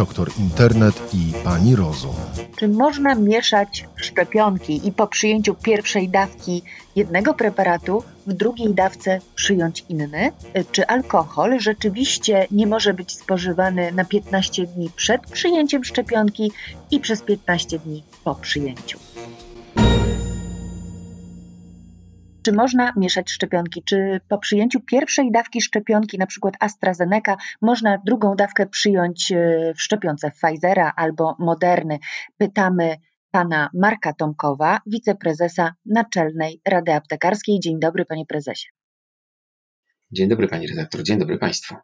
doktor Internet i pani Rozum. Czy można mieszać szczepionki i po przyjęciu pierwszej dawki jednego preparatu w drugiej dawce przyjąć inny? Czy alkohol rzeczywiście nie może być spożywany na 15 dni przed przyjęciem szczepionki i przez 15 dni po przyjęciu? Czy można mieszać szczepionki? Czy po przyjęciu pierwszej dawki szczepionki, na przykład AstraZeneca, można drugą dawkę przyjąć e, w szczepionce Pfizera albo Moderny? Pytamy pana Marka Tomkowa, wiceprezesa Naczelnej Rady Aptekarskiej. Dzień dobry, panie prezesie. Dzień dobry, pani redaktor. Dzień dobry państwu.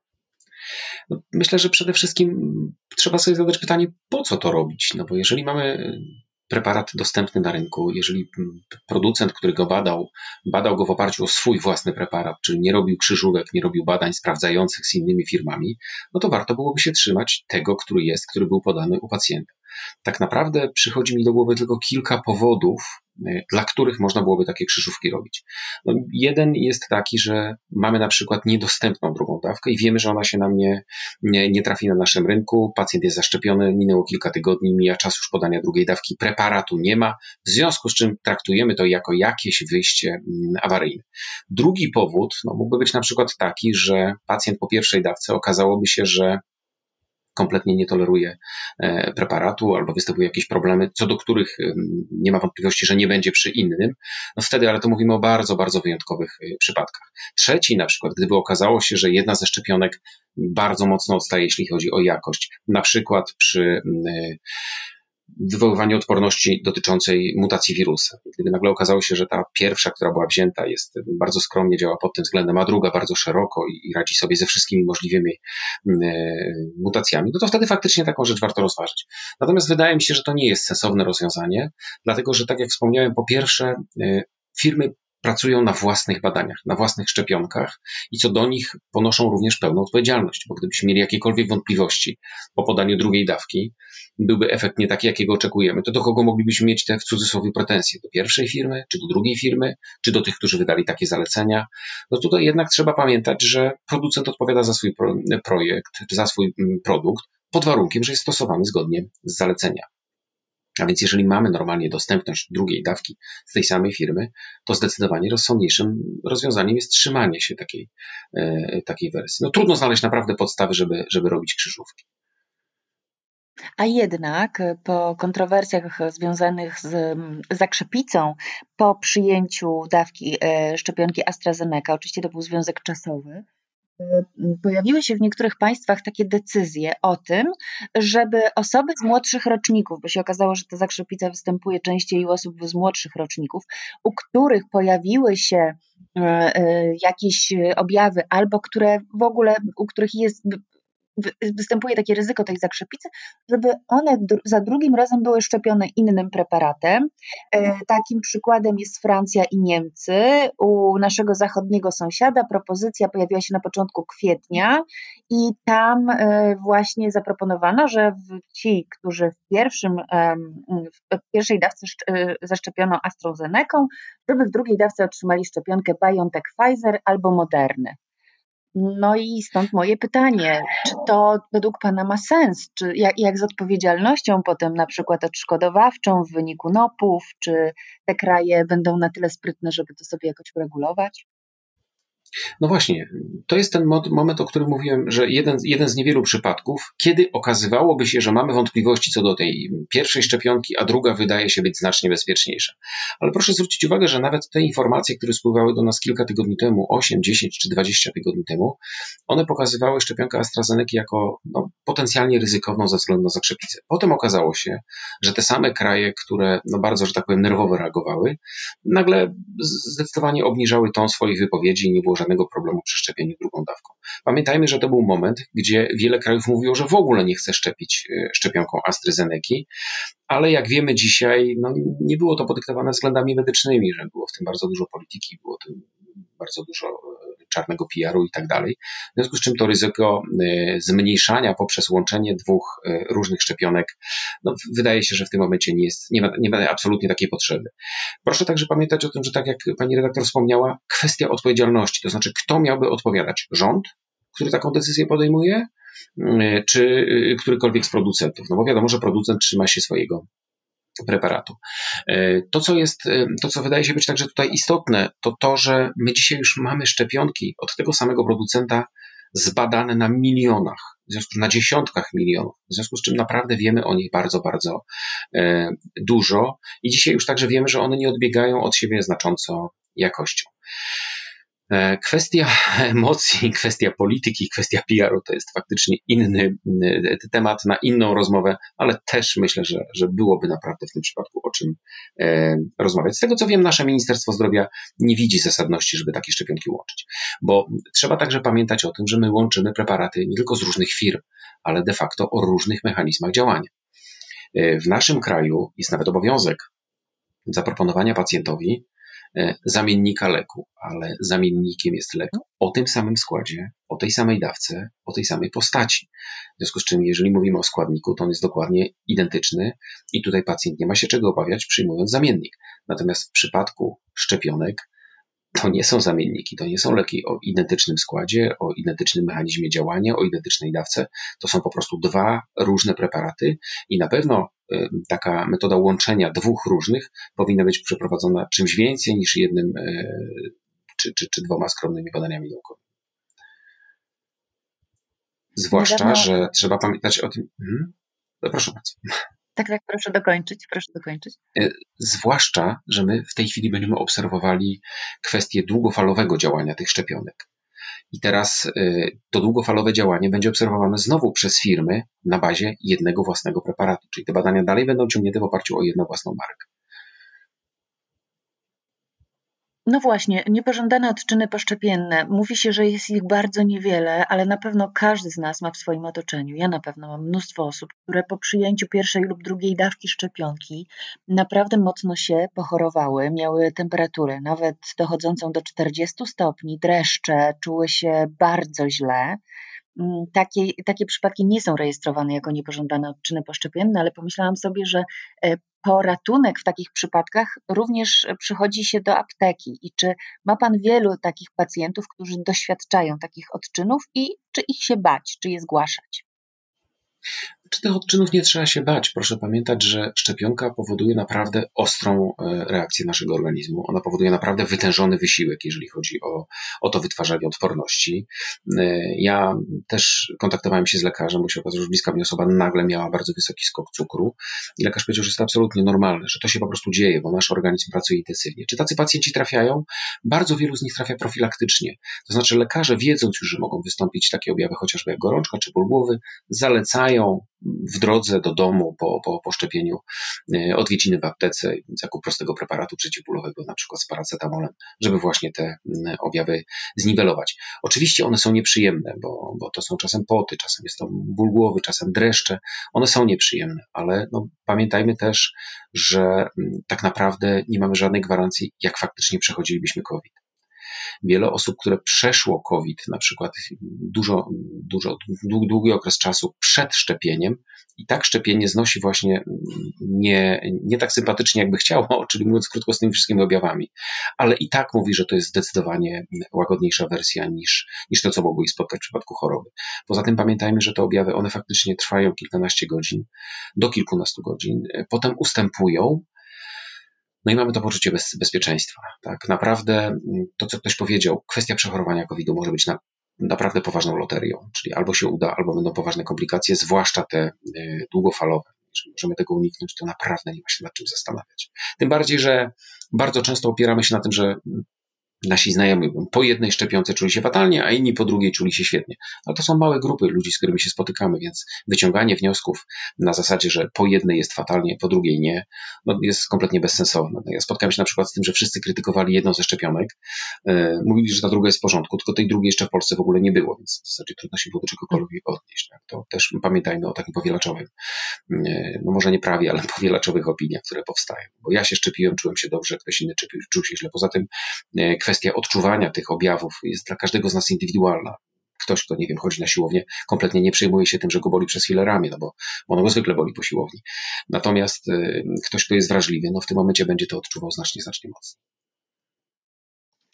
No, myślę, że przede wszystkim trzeba sobie zadać pytanie, po co to robić? No bo jeżeli mamy preparat dostępny na rynku, jeżeli producent, który go badał, badał go w oparciu o swój własny preparat, czyli nie robił krzyżówek, nie robił badań sprawdzających z innymi firmami, no to warto byłoby się trzymać tego, który jest, który był podany u pacjenta. Tak naprawdę przychodzi mi do głowy tylko kilka powodów, dla których można byłoby takie krzyżówki robić. No, jeden jest taki, że mamy na przykład niedostępną drugą dawkę i wiemy, że ona się nam nie, nie, nie trafi na naszym rynku, pacjent jest zaszczepiony, minęło kilka tygodni, mija czas już podania drugiej dawki, preparatu nie ma, w związku z czym traktujemy to jako jakieś wyjście mm, awaryjne. Drugi powód no, mógłby być na przykład taki, że pacjent po pierwszej dawce okazałoby się, że kompletnie nie toleruje e, preparatu albo występują jakieś problemy, co do których nie ma wątpliwości, że nie będzie przy innym, no wtedy, ale to mówimy o bardzo, bardzo wyjątkowych e, przypadkach. Trzeci na przykład, gdyby okazało się, że jedna ze szczepionek bardzo mocno odstaje, jeśli chodzi o jakość, na przykład przy wywoływanie odporności dotyczącej mutacji wirusa. Gdyby nagle okazało się, że ta pierwsza, która była wzięta, jest bardzo skromnie działa pod tym względem, a druga bardzo szeroko i, i radzi sobie ze wszystkimi możliwymi mm, e, mutacjami, no to wtedy faktycznie taką rzecz warto rozważyć. Natomiast wydaje mi się, że to nie jest sensowne rozwiązanie, dlatego że, tak jak wspomniałem, po pierwsze, e, firmy pracują na własnych badaniach, na własnych szczepionkach i co do nich ponoszą również pełną odpowiedzialność, bo gdybyśmy mieli jakiekolwiek wątpliwości po podaniu drugiej dawki, byłby efekt nie taki, jakiego oczekujemy, to do kogo moglibyśmy mieć te w cudzysłowie pretensje? Do pierwszej firmy, czy do drugiej firmy, czy do tych, którzy wydali takie zalecenia? No tutaj jednak trzeba pamiętać, że producent odpowiada za swój projekt, za swój mm, produkt, pod warunkiem, że jest stosowany zgodnie z zalecenia. A więc jeżeli mamy normalnie dostępność drugiej dawki z tej samej firmy, to zdecydowanie rozsądniejszym rozwiązaniem jest trzymanie się takiej, e, takiej wersji. No trudno znaleźć naprawdę podstawy, żeby, żeby robić krzyżówki. A jednak po kontrowersjach związanych z zakrzepicą, po przyjęciu dawki e, szczepionki AstraZeneca, oczywiście to był związek czasowy, E, pojawiły się w niektórych państwach takie decyzje o tym, żeby osoby z młodszych roczników, bo się okazało, że ta zakrzepica występuje częściej u osób z młodszych roczników, u których pojawiły się e, e, jakieś objawy, albo które w ogóle, u których jest występuje takie ryzyko tej zakrzepicy, żeby one za drugim razem były szczepione innym preparatem. E, takim przykładem jest Francja i Niemcy. U naszego zachodniego sąsiada propozycja pojawiła się na początku kwietnia i tam e, właśnie zaproponowano, że ci, którzy w, pierwszym, w pierwszej dawce e, zaszczepiono AstraZeneką, żeby w drugiej dawce otrzymali szczepionkę BioNTech Pfizer albo Moderny. No i stąd moje pytanie, czy to według Pana ma sens? Czy jak, jak z odpowiedzialnością potem na przykład odszkodowawczą w wyniku NOP-ów, czy te kraje będą na tyle sprytne, żeby to sobie jakoś uregulować? No właśnie, to jest ten moment, o którym mówiłem, że jeden, jeden z niewielu przypadków, kiedy okazywałoby się, że mamy wątpliwości co do tej pierwszej szczepionki, a druga wydaje się być znacznie bezpieczniejsza. Ale proszę zwrócić uwagę, że nawet te informacje, które spływały do nas kilka tygodni temu, 8, 10 czy 20 tygodni temu, one pokazywały szczepionkę AstraZeneca jako no, potencjalnie ryzykowną ze względu na zakrzepicę. Potem okazało się, że te same kraje, które no bardzo, że tak powiem, nerwowo reagowały, nagle zdecydowanie obniżały ton swoich wypowiedzi i nie było żadnego problemu przy szczepieniu drugą dawką. Pamiętajmy, że to był moment, gdzie wiele krajów mówiło, że w ogóle nie chce szczepić e, szczepionką AstraZeneca, ale jak wiemy dzisiaj, no, nie było to podyktowane względami medycznymi, że było w tym bardzo dużo polityki, było tym bardzo dużo czarnego PR-u i tak dalej. W związku z czym to ryzyko e, zmniejszania poprzez łączenie dwóch różnych szczepionek, no, wydaje się, że w tym momencie nie jest, nie ma, nie ma absolutnie takiej potrzeby. Proszę także pamiętać o tym, że tak jak pani redaktor wspomniała, kwestia odpowiedzialności, to znaczy kto miałby odpowiadać? Rząd, który taką decyzję podejmuje, czy którykolwiek z producentów. No bo wiadomo, że producent trzyma się swojego preparatu. To, co jest, to, co wydaje się być także tutaj istotne, to to, że my dzisiaj już mamy szczepionki od tego samego producenta zbadane na milionach, w związku na dziesiątkach milionów, w związku z czym naprawdę wiemy o nich bardzo, bardzo e, dużo i dzisiaj już także wiemy, że one nie odbiegają od siebie znacząco jakością. E, kwestia emocji, kwestia polityki, kwestia PR-u to jest faktycznie inny temat na inną rozmowę, ale też myślę, że, że byłoby naprawdę w tym przypadku o czym e, rozmawiać. Z tego co wiem, nasze Ministerstwo Zdrowia nie widzi zasadności, żeby takie szczepionki łączyć, bo trzeba także pamiętać o tym, że my łączymy preparaty nie tylko z różnych firm, ale de facto o różnych mechanizmach działania. E, w naszym kraju jest nawet obowiązek zaproponowania pacjentowi E, zamiennika leku, ale zamiennikiem jest lek o tym samym składzie, o tej samej dawce, o tej samej postaci. W związku z czym, jeżeli mówimy o składniku, to on jest dokładnie identyczny i tutaj pacjent nie ma się czego obawiać, przyjmując zamiennik. Natomiast w przypadku szczepionek to nie są zamienniki, to nie są leki o identycznym składzie, o identycznym mechanizmie działania, o identycznej dawce. To są po prostu dwa różne preparaty i na pewno y, taka metoda łączenia dwóch różnych powinna być przeprowadzona czymś więcej niż jednym y, czy, czy, czy dwoma skromnymi badaniami naukowymi. Zwłaszcza, że trzeba pamiętać o tym. Hmm? Proszę bardzo. Tak, tak, proszę dokończyć, proszę dokończyć. E, zwłaszcza, że my w tej chwili będziemy obserwowali kwestię długofalowego działania tych szczepionek. I teraz e, to długofalowe działanie będzie obserwowane znowu przez firmy na bazie jednego własnego preparatu, czyli te badania dalej będą ciągnięte w oparciu o jedną własną markę. No właśnie, niepożądane odczyny poszczepienne. Mówi się, że jest ich bardzo niewiele, ale na pewno każdy z nas ma w swoim otoczeniu. Ja na pewno mam mnóstwo osób, które po przyjęciu pierwszej lub drugiej dawki szczepionki naprawdę mocno się pochorowały, miały temperaturę nawet dochodzącą do 40 stopni, dreszcze, czuły się bardzo źle. Mm, takie, takie przypadki nie są rejestrowane jako niepożądane odczyny poszczepienne, ale pomyślałam sobie, że e, po ratunek w takich przypadkach również przychodzi się do apteki. I czy ma Pan wielu takich pacjentów, którzy doświadczają takich odczynów i czy ich się bać, czy je zgłaszać? Czy tych odczynów nie trzeba się bać? Proszę pamiętać, że szczepionka powoduje naprawdę ostrą e, reakcję naszego organizmu. Ona powoduje naprawdę wytężony wysiłek, jeżeli chodzi o, o to wytwarzanie odporności. E, ja też kontaktowałem się z lekarzem, bo się okazało, że bliska mi osoba nagle miała bardzo wysoki skok cukru i lekarz powiedział, że jest to absolutnie normalne, że to się po prostu dzieje, bo nasz organizm pracuje intensywnie. Czy tacy pacjenci trafiają? Bardzo wielu z nich trafia profilaktycznie. To znaczy lekarze, wiedząc już, że mogą wystąpić takie objawy chociażby jak gorączka czy ból głowy, zalecają w drodze do domu po, po, po szczepieniu e, odwiedziny w aptece, zakup prostego preparatu przeciwbólowego, na przykład z paracetamolem, żeby właśnie te objawy zniwelować. Oczywiście one są nieprzyjemne, bo, bo to są czasem poty, czasem jest to ból głowy, czasem dreszcze. One są nieprzyjemne, ale no, pamiętajmy też, że tak naprawdę nie mamy żadnej gwarancji, jak faktycznie przechodzilibyśmy COVID wiele osób, które przeszło COVID, na przykład dużo, dużo, długi okres czasu przed szczepieniem, i tak szczepienie znosi właśnie nie, nie tak sympatycznie, jakby chciało, czyli mówiąc krótko, z tymi wszystkimi objawami, ale i tak mówi, że to jest zdecydowanie łagodniejsza wersja niż, niż to, co mogło ich spotkać w przypadku choroby. Poza tym pamiętajmy, że te objawy, one faktycznie trwają kilkanaście godzin, do kilkunastu godzin, potem ustępują, no i mamy to poczucie bez, bezpieczeństwa. Tak naprawdę mm, to, co ktoś powiedział, kwestia przechorowania COVID-u może być na, naprawdę poważną loterią, czyli albo się uda, albo będą poważne komplikacje, zwłaszcza te y, długofalowe. Jeżeli możemy tego uniknąć, to naprawdę nie ma się nad czym zastanawiać. Tym bardziej, że bardzo często opieramy się na tym, że mm, nasi znajomi po jednej szczepionce czuli się fatalnie, a inni po drugiej czuli się świetnie. Ale to są małe grupy ludzi, z którymi się spotykamy, więc wyciąganie wniosków na zasadzie, że po jednej jest fatalnie, po drugiej nie, no jest kompletnie bezsensowne. Ja spotkałem się na przykład z tym, że wszyscy krytykowali jedną ze szczepionek, yy, mówili, że ta druga jest w porządku, tylko tej drugiej jeszcze w Polsce w ogóle nie było, więc w zasadzie trudno się było do czegokolwiek odnieść. Tak? To też pamiętajmy o takim powielaczowym, yy, no może nie prawie, ale powielaczowych opiniach, które powstają. Bo ja się szczepiłem, czułem się dobrze, ktoś inny czuł, czuł się źle. Poza tym yy, kwestia odczuwania tych objawów jest dla każdego z nas indywidualna. Ktoś, kto, nie wiem, chodzi na siłownię, kompletnie nie przejmuje się tym, że go boli przez chwilę ramię, no bo ono go zwykle boli po siłowni. Natomiast y, ktoś, kto jest wrażliwy, no w tym momencie będzie to odczuwał znacznie, znacznie mocniej.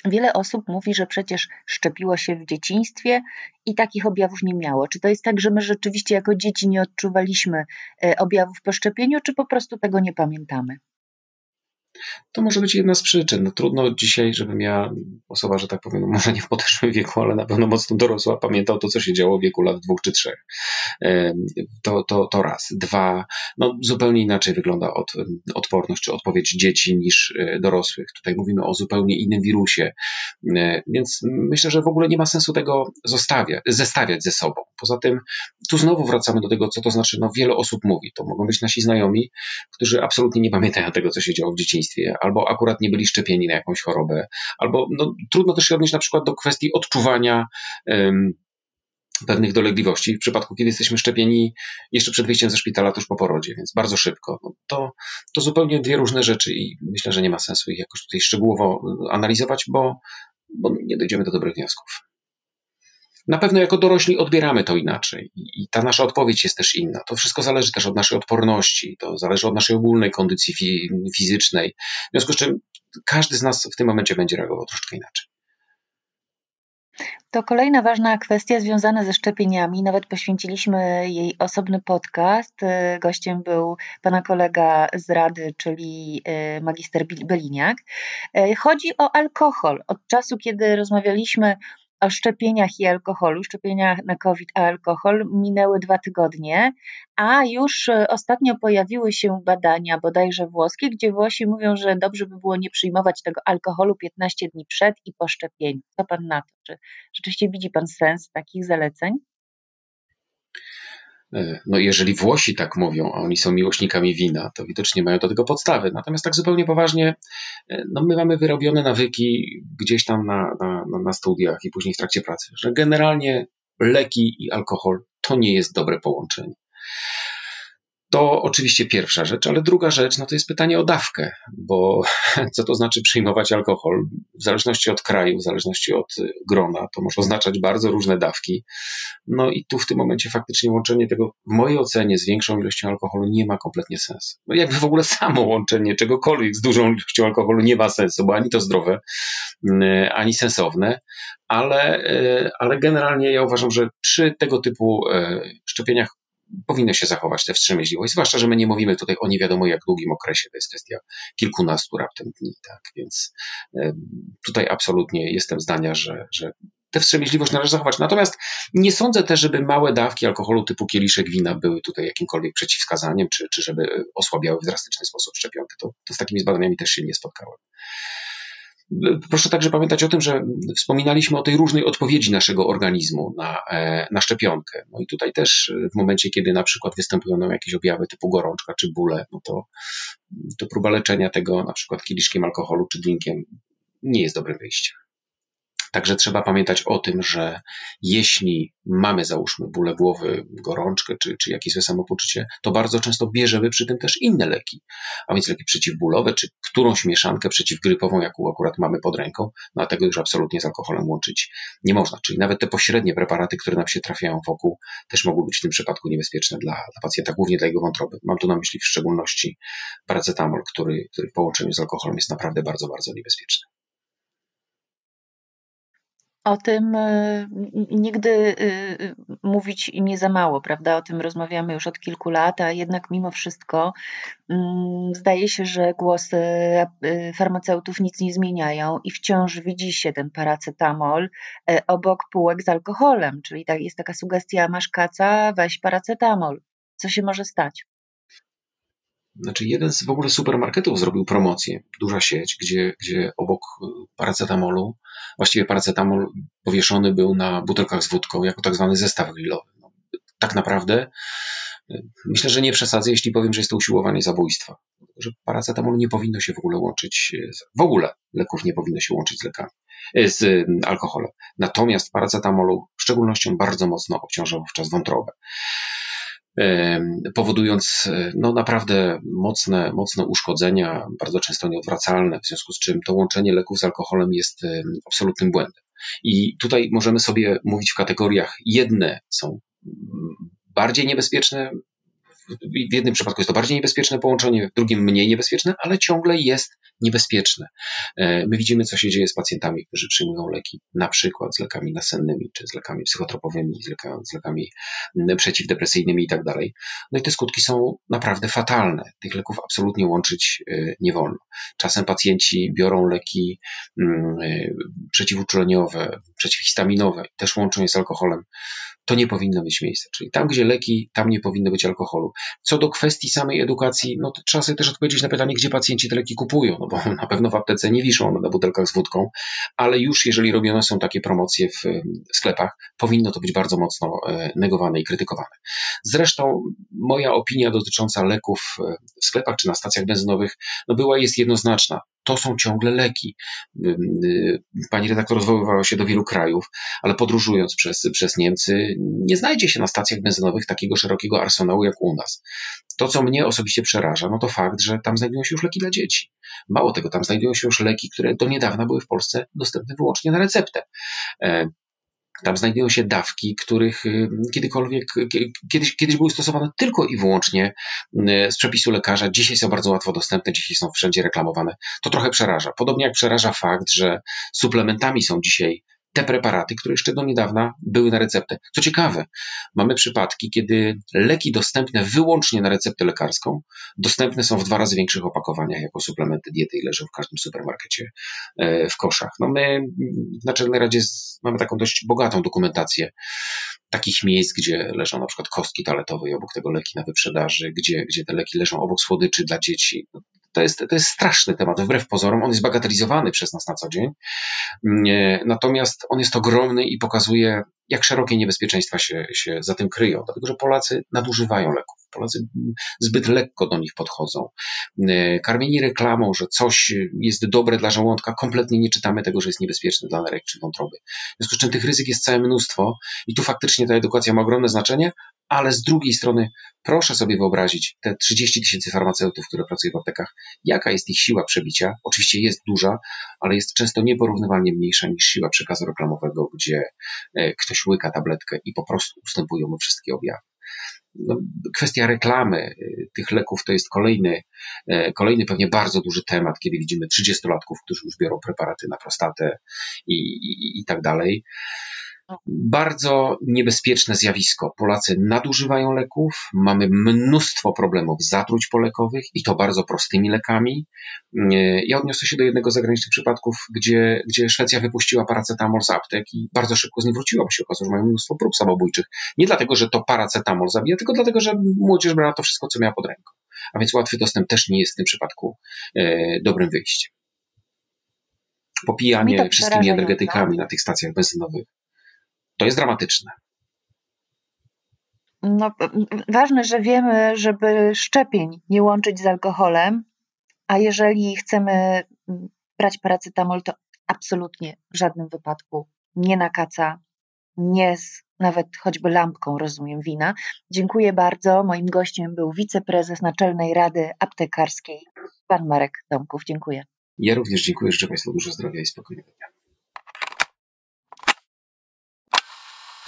Wiele osób mówi, że przecież szczepiło się w dzieciństwie i takich objawów nie miało. Czy to jest tak, że my rzeczywiście jako dzieci nie odczuwaliśmy e, objawów po szczepieniu, czy po prostu tego nie pamiętamy? To może być jedna z przyczyn. No, trudno dzisiaj, żebym ja, osoba, że tak powiem, może nie w podeszłym wieku, ale na pewno mocno dorosła, pamiętał to, co się działo w wieku lat dwóch czy trzech. To, to, to raz. Dwa, no zupełnie inaczej wygląda od, odporność czy odpowiedź dzieci niż e, dorosłych. Tutaj mówimy o zupełnie innym wirusie, e, więc myślę, że w ogóle nie ma sensu tego zostawiać, zestawiać ze sobą. Poza tym, tu znowu wracamy do tego, co to znaczy, no wiele osób mówi. To mogą być nasi znajomi, którzy absolutnie nie pamiętają tego, co się działo w dzieciństwie albo akurat nie byli szczepieni na jakąś chorobę, albo no, trudno też się odnieść na przykład do kwestii odczuwania um, pewnych dolegliwości w przypadku, kiedy jesteśmy szczepieni jeszcze przed wyjściem ze szpitala, tuż po porodzie, więc bardzo szybko. No to, to zupełnie dwie różne rzeczy i myślę, że nie ma sensu ich jakoś tutaj szczegółowo analizować, bo, bo nie dojdziemy do dobrych wniosków na pewno jako dorośli odbieramy to inaczej i ta nasza odpowiedź jest też inna. To wszystko zależy też od naszej odporności, to zależy od naszej ogólnej kondycji fizycznej. W związku z czym każdy z nas w tym momencie będzie reagował troszeczkę inaczej. To kolejna ważna kwestia związana ze szczepieniami. Nawet poświęciliśmy jej osobny podcast. Gościem był pana kolega z Rady, czyli e, magister Beliniak. E, chodzi o alkohol. Od czasu, kiedy rozmawialiśmy o szczepieniach i alkoholu, szczepieniach na COVID a alkohol minęły dwa tygodnie, a już e, ostatnio pojawiły się badania, bodajże włoskie, gdzie Włosi mówią, że dobrze by było nie przyjmować tego alkoholu 15 dni przed i po szczepieniu. Co pan na to? Czy rzeczywiście widzi pan sens takich zaleceń? E, no jeżeli Włosi tak mówią, a oni są miłośnikami wina, to widocznie mają do tego podstawy. Natomiast tak zupełnie poważnie, e, no my mamy wyrobione nawyki gdzieś tam na, na, na studiach i później w trakcie pracy, że generalnie leki i alkohol to nie jest dobre połączenie. To oczywiście pierwsza rzecz, ale druga rzecz, no to jest pytanie o dawkę, bo co to znaczy przyjmować alkohol? W zależności od kraju, w zależności od grona, to może oznaczać bardzo różne dawki. No i tu w tym momencie faktycznie łączenie tego, w mojej ocenie, z większą ilością alkoholu nie ma kompletnie sensu. No jakby w ogóle samo łączenie czegokolwiek z dużą ilością alkoholu nie ma sensu, bo ani to zdrowe, mm, ani sensowne, ale, e, ale generalnie ja uważam, że przy tego typu szczepieniach powinno się zachować tę wstrzemięźliwość, zwłaszcza, że my nie mówimy tutaj o nie wiadomo jak długim okresie, to jest kwestia kilkunastu raptem dni, tak, więc tutaj absolutnie jestem zdania, że, że tę wstrzemięźliwość należy zachować. Natomiast nie sądzę też, żeby małe dawki alkoholu typu kieliszek wina były tutaj jakimkolwiek przeciwwskazaniem, czy, czy żeby osłabiały w drastyczny sposób szczepionkę. To, to z takimi badaniami też się nie spotkałem. Proszę także pamiętać o tym, że wspominaliśmy o tej różnej odpowiedzi naszego organizmu na, e, na szczepionkę. No i tutaj też w momencie, kiedy na przykład występują nam jakieś objawy typu gorączka czy bóle, no to, to próba leczenia tego na przykład kieliszkiem alkoholu czy drinkiem nie jest dobrym wyjściem. Także trzeba pamiętać o tym, że jeśli mamy, załóżmy, bóle głowy, gorączkę czy, czy jakieś samopoczucie, to bardzo często bierzemy przy tym też inne leki, a więc leki przeciwbólowe, czy którąś mieszankę przeciwgrypową, jaką akurat mamy pod ręką, no a tego już absolutnie z alkoholem łączyć nie można. Czyli nawet te pośrednie preparaty, które nam się trafiają wokół, też mogą być w tym przypadku niebezpieczne dla, dla pacjenta, głównie dla jego wątroby. Mam tu na myśli w szczególności paracetamol, który, który w połączeniu z alkoholem jest naprawdę bardzo, bardzo niebezpieczny. O tym y, nigdy y, y, mówić nie za mało, prawda? O tym rozmawiamy już od kilku lat, a jednak mimo wszystko mm, zdaje się, że głosy farmaceutów nic nie zmieniają i wciąż widzi się ten paracetamol obok półek z alkoholem, czyli jest taka sugestia, masz kaca, weź paracetamol. Co się może stać? Znaczy, jeden z w ogóle supermarketów zrobił promocję, duża sieć, gdzie, gdzie obok y, paracetamolu, właściwie paracetamol powieszony był na butelkach z wódką jako tak zwany zestaw grillowy. No, tak naprawdę y, myślę, że nie przesadzę, jeśli powiem, że jest to usiłowanie zabójstwa. Że paracetamol nie powinno się w ogóle łączyć, w ogóle leków nie powinno się łączyć z lekami, y, z alkoholem. Natomiast paracetamolu w szczególnością bardzo mocno obciążał wówczas wątrobę powodując e, no, naprawdę mocne, mocne uszkodzenia, bardzo często nieodwracalne, w związku z czym to łączenie leków z alkoholem jest absolutnym błędem. I tutaj możemy sobie mówić w kategoriach, jedne są bardziej niebezpieczne w jednym przypadku jest to bardziej niebezpieczne połączenie, w drugim mniej niebezpieczne, ale ciągle jest niebezpieczne. E, my widzimy, co się dzieje z pacjentami, którzy przyjmują leki, na przykład z lekami nasennymi, czy z lekami psychotropowymi, z lekami, z lekami przeciwdepresyjnymi i tak dalej. No i te skutki są naprawdę fatalne. Tych leków absolutnie łączyć e, nie wolno. Czasem pacjenci biorą leki e, przeciwuczuleniowe, przeciwhistaminowe, też łączą je z alkoholem to nie powinno mieć miejsca. Czyli tam, gdzie leki, tam nie powinno być alkoholu. Co do kwestii samej edukacji, no to trzeba sobie też odpowiedzieć na pytanie, gdzie pacjenci te leki kupują, no bo na pewno w aptece nie wiszą one na butelkach z wódką, ale już jeżeli robione są takie promocje w sklepach, powinno to być bardzo mocno e, negowane i krytykowane. Zresztą moja opinia dotycząca leków e, w sklepach czy na stacjach benzynowych no była jest jednoznaczna to są ciągle leki. Y, pani redaktor odwoływała się do wielu krajów, ale podróżując przez, przez Niemcy, nie znajdzie się na stacjach benzynowych takiego szerokiego arsenału jak u nas. To, co mnie osobiście przeraża, no to fakt, że tam znajdują się już leki dla dzieci. Mało tego, tam znajdują się już leki, które do niedawna były w Polsce dostępne wyłącznie na receptę. Tam znajdują się dawki, których y, kiedykolwiek, kiedyś, kiedyś były stosowane tylko i wyłącznie y, z przepisu lekarza. Dzisiaj są bardzo łatwo dostępne, dzisiaj są wszędzie reklamowane. To trochę przeraża. Podobnie jak przeraża fakt, że suplementami są dzisiaj te preparaty, które jeszcze do niedawna były na receptę. Co ciekawe, mamy przypadki, kiedy leki dostępne wyłącznie na receptę lekarską dostępne są w dwa razy większych opakowaniach jako suplementy diety i leżą w każdym supermarkecie e, w koszach. No my w Naczelnej Radzie mamy taką dość bogatą dokumentację takich miejsc, gdzie leżą na przykład kostki toaletowe i obok tego leki na wyprzedaży, gdzie, gdzie te leki leżą obok słodyczy dla dzieci. To jest, to jest straszny temat, wbrew pozorom. On jest bagatelizowany przez nas na co dzień. Mm, natomiast on jest ogromny i pokazuje, jak szerokie niebezpieczeństwa się, się za tym kryją, dlatego że Polacy nadużywają leków. Polacy zbyt lekko do nich podchodzą. Mm, karmieni reklamą, że coś jest dobre dla żołądka, kompletnie nie czytamy tego, że jest niebezpieczne dla nerek czy wątroby. W związku z czym tych ryzyk jest całe mnóstwo i tu faktycznie ta edukacja ma ogromne znaczenie, ale z drugiej strony proszę sobie wyobrazić te 30 tysięcy farmaceutów, które pracują w aptekach, jaka jest ich siła przebicia. Oczywiście jest duża, ale jest często nieporównywalnie mniejsza niż siła przekazu reklamowego, gdzie e, ktoś łyka tabletkę i po prostu ustępują mu wszystkie objawy. No, kwestia reklamy e, tych leków to jest kolejny, e, kolejny pewnie bardzo duży temat, kiedy widzimy 30-latków, którzy już biorą preparaty na prostatę i, i, i tak dalej. Bardzo niebezpieczne zjawisko. Polacy nadużywają leków, mamy mnóstwo problemów zatruć polekowych i to bardzo prostymi lekami. Ja odniosę się do jednego z zagranicznych przypadków, gdzie, gdzie Szwecja wypuściła paracetamol z aptek i bardzo szybko z nim wróciła, bo się okazało, że mają mnóstwo prób samobójczych. Nie dlatego, że to paracetamol zabija, tylko dlatego, że młodzież brała to wszystko, co miała pod ręką. A więc łatwy dostęp też nie jest w tym przypadku e, dobrym wyjściem. Popijanie wszystkimi energetykami na tych stacjach benzynowych to jest dramatyczne. No, ważne, że wiemy, żeby szczepień nie łączyć z alkoholem, a jeżeli chcemy brać paracetamol, to absolutnie w żadnym wypadku nie na kaca, nie z nawet choćby lampką, rozumiem, wina. Dziękuję bardzo. Moim gościem był wiceprezes Naczelnej Rady Aptekarskiej, pan Marek Tomków. Dziękuję. Ja również dziękuję. Życzę Państwu dużo zdrowia i spokojnego dnia.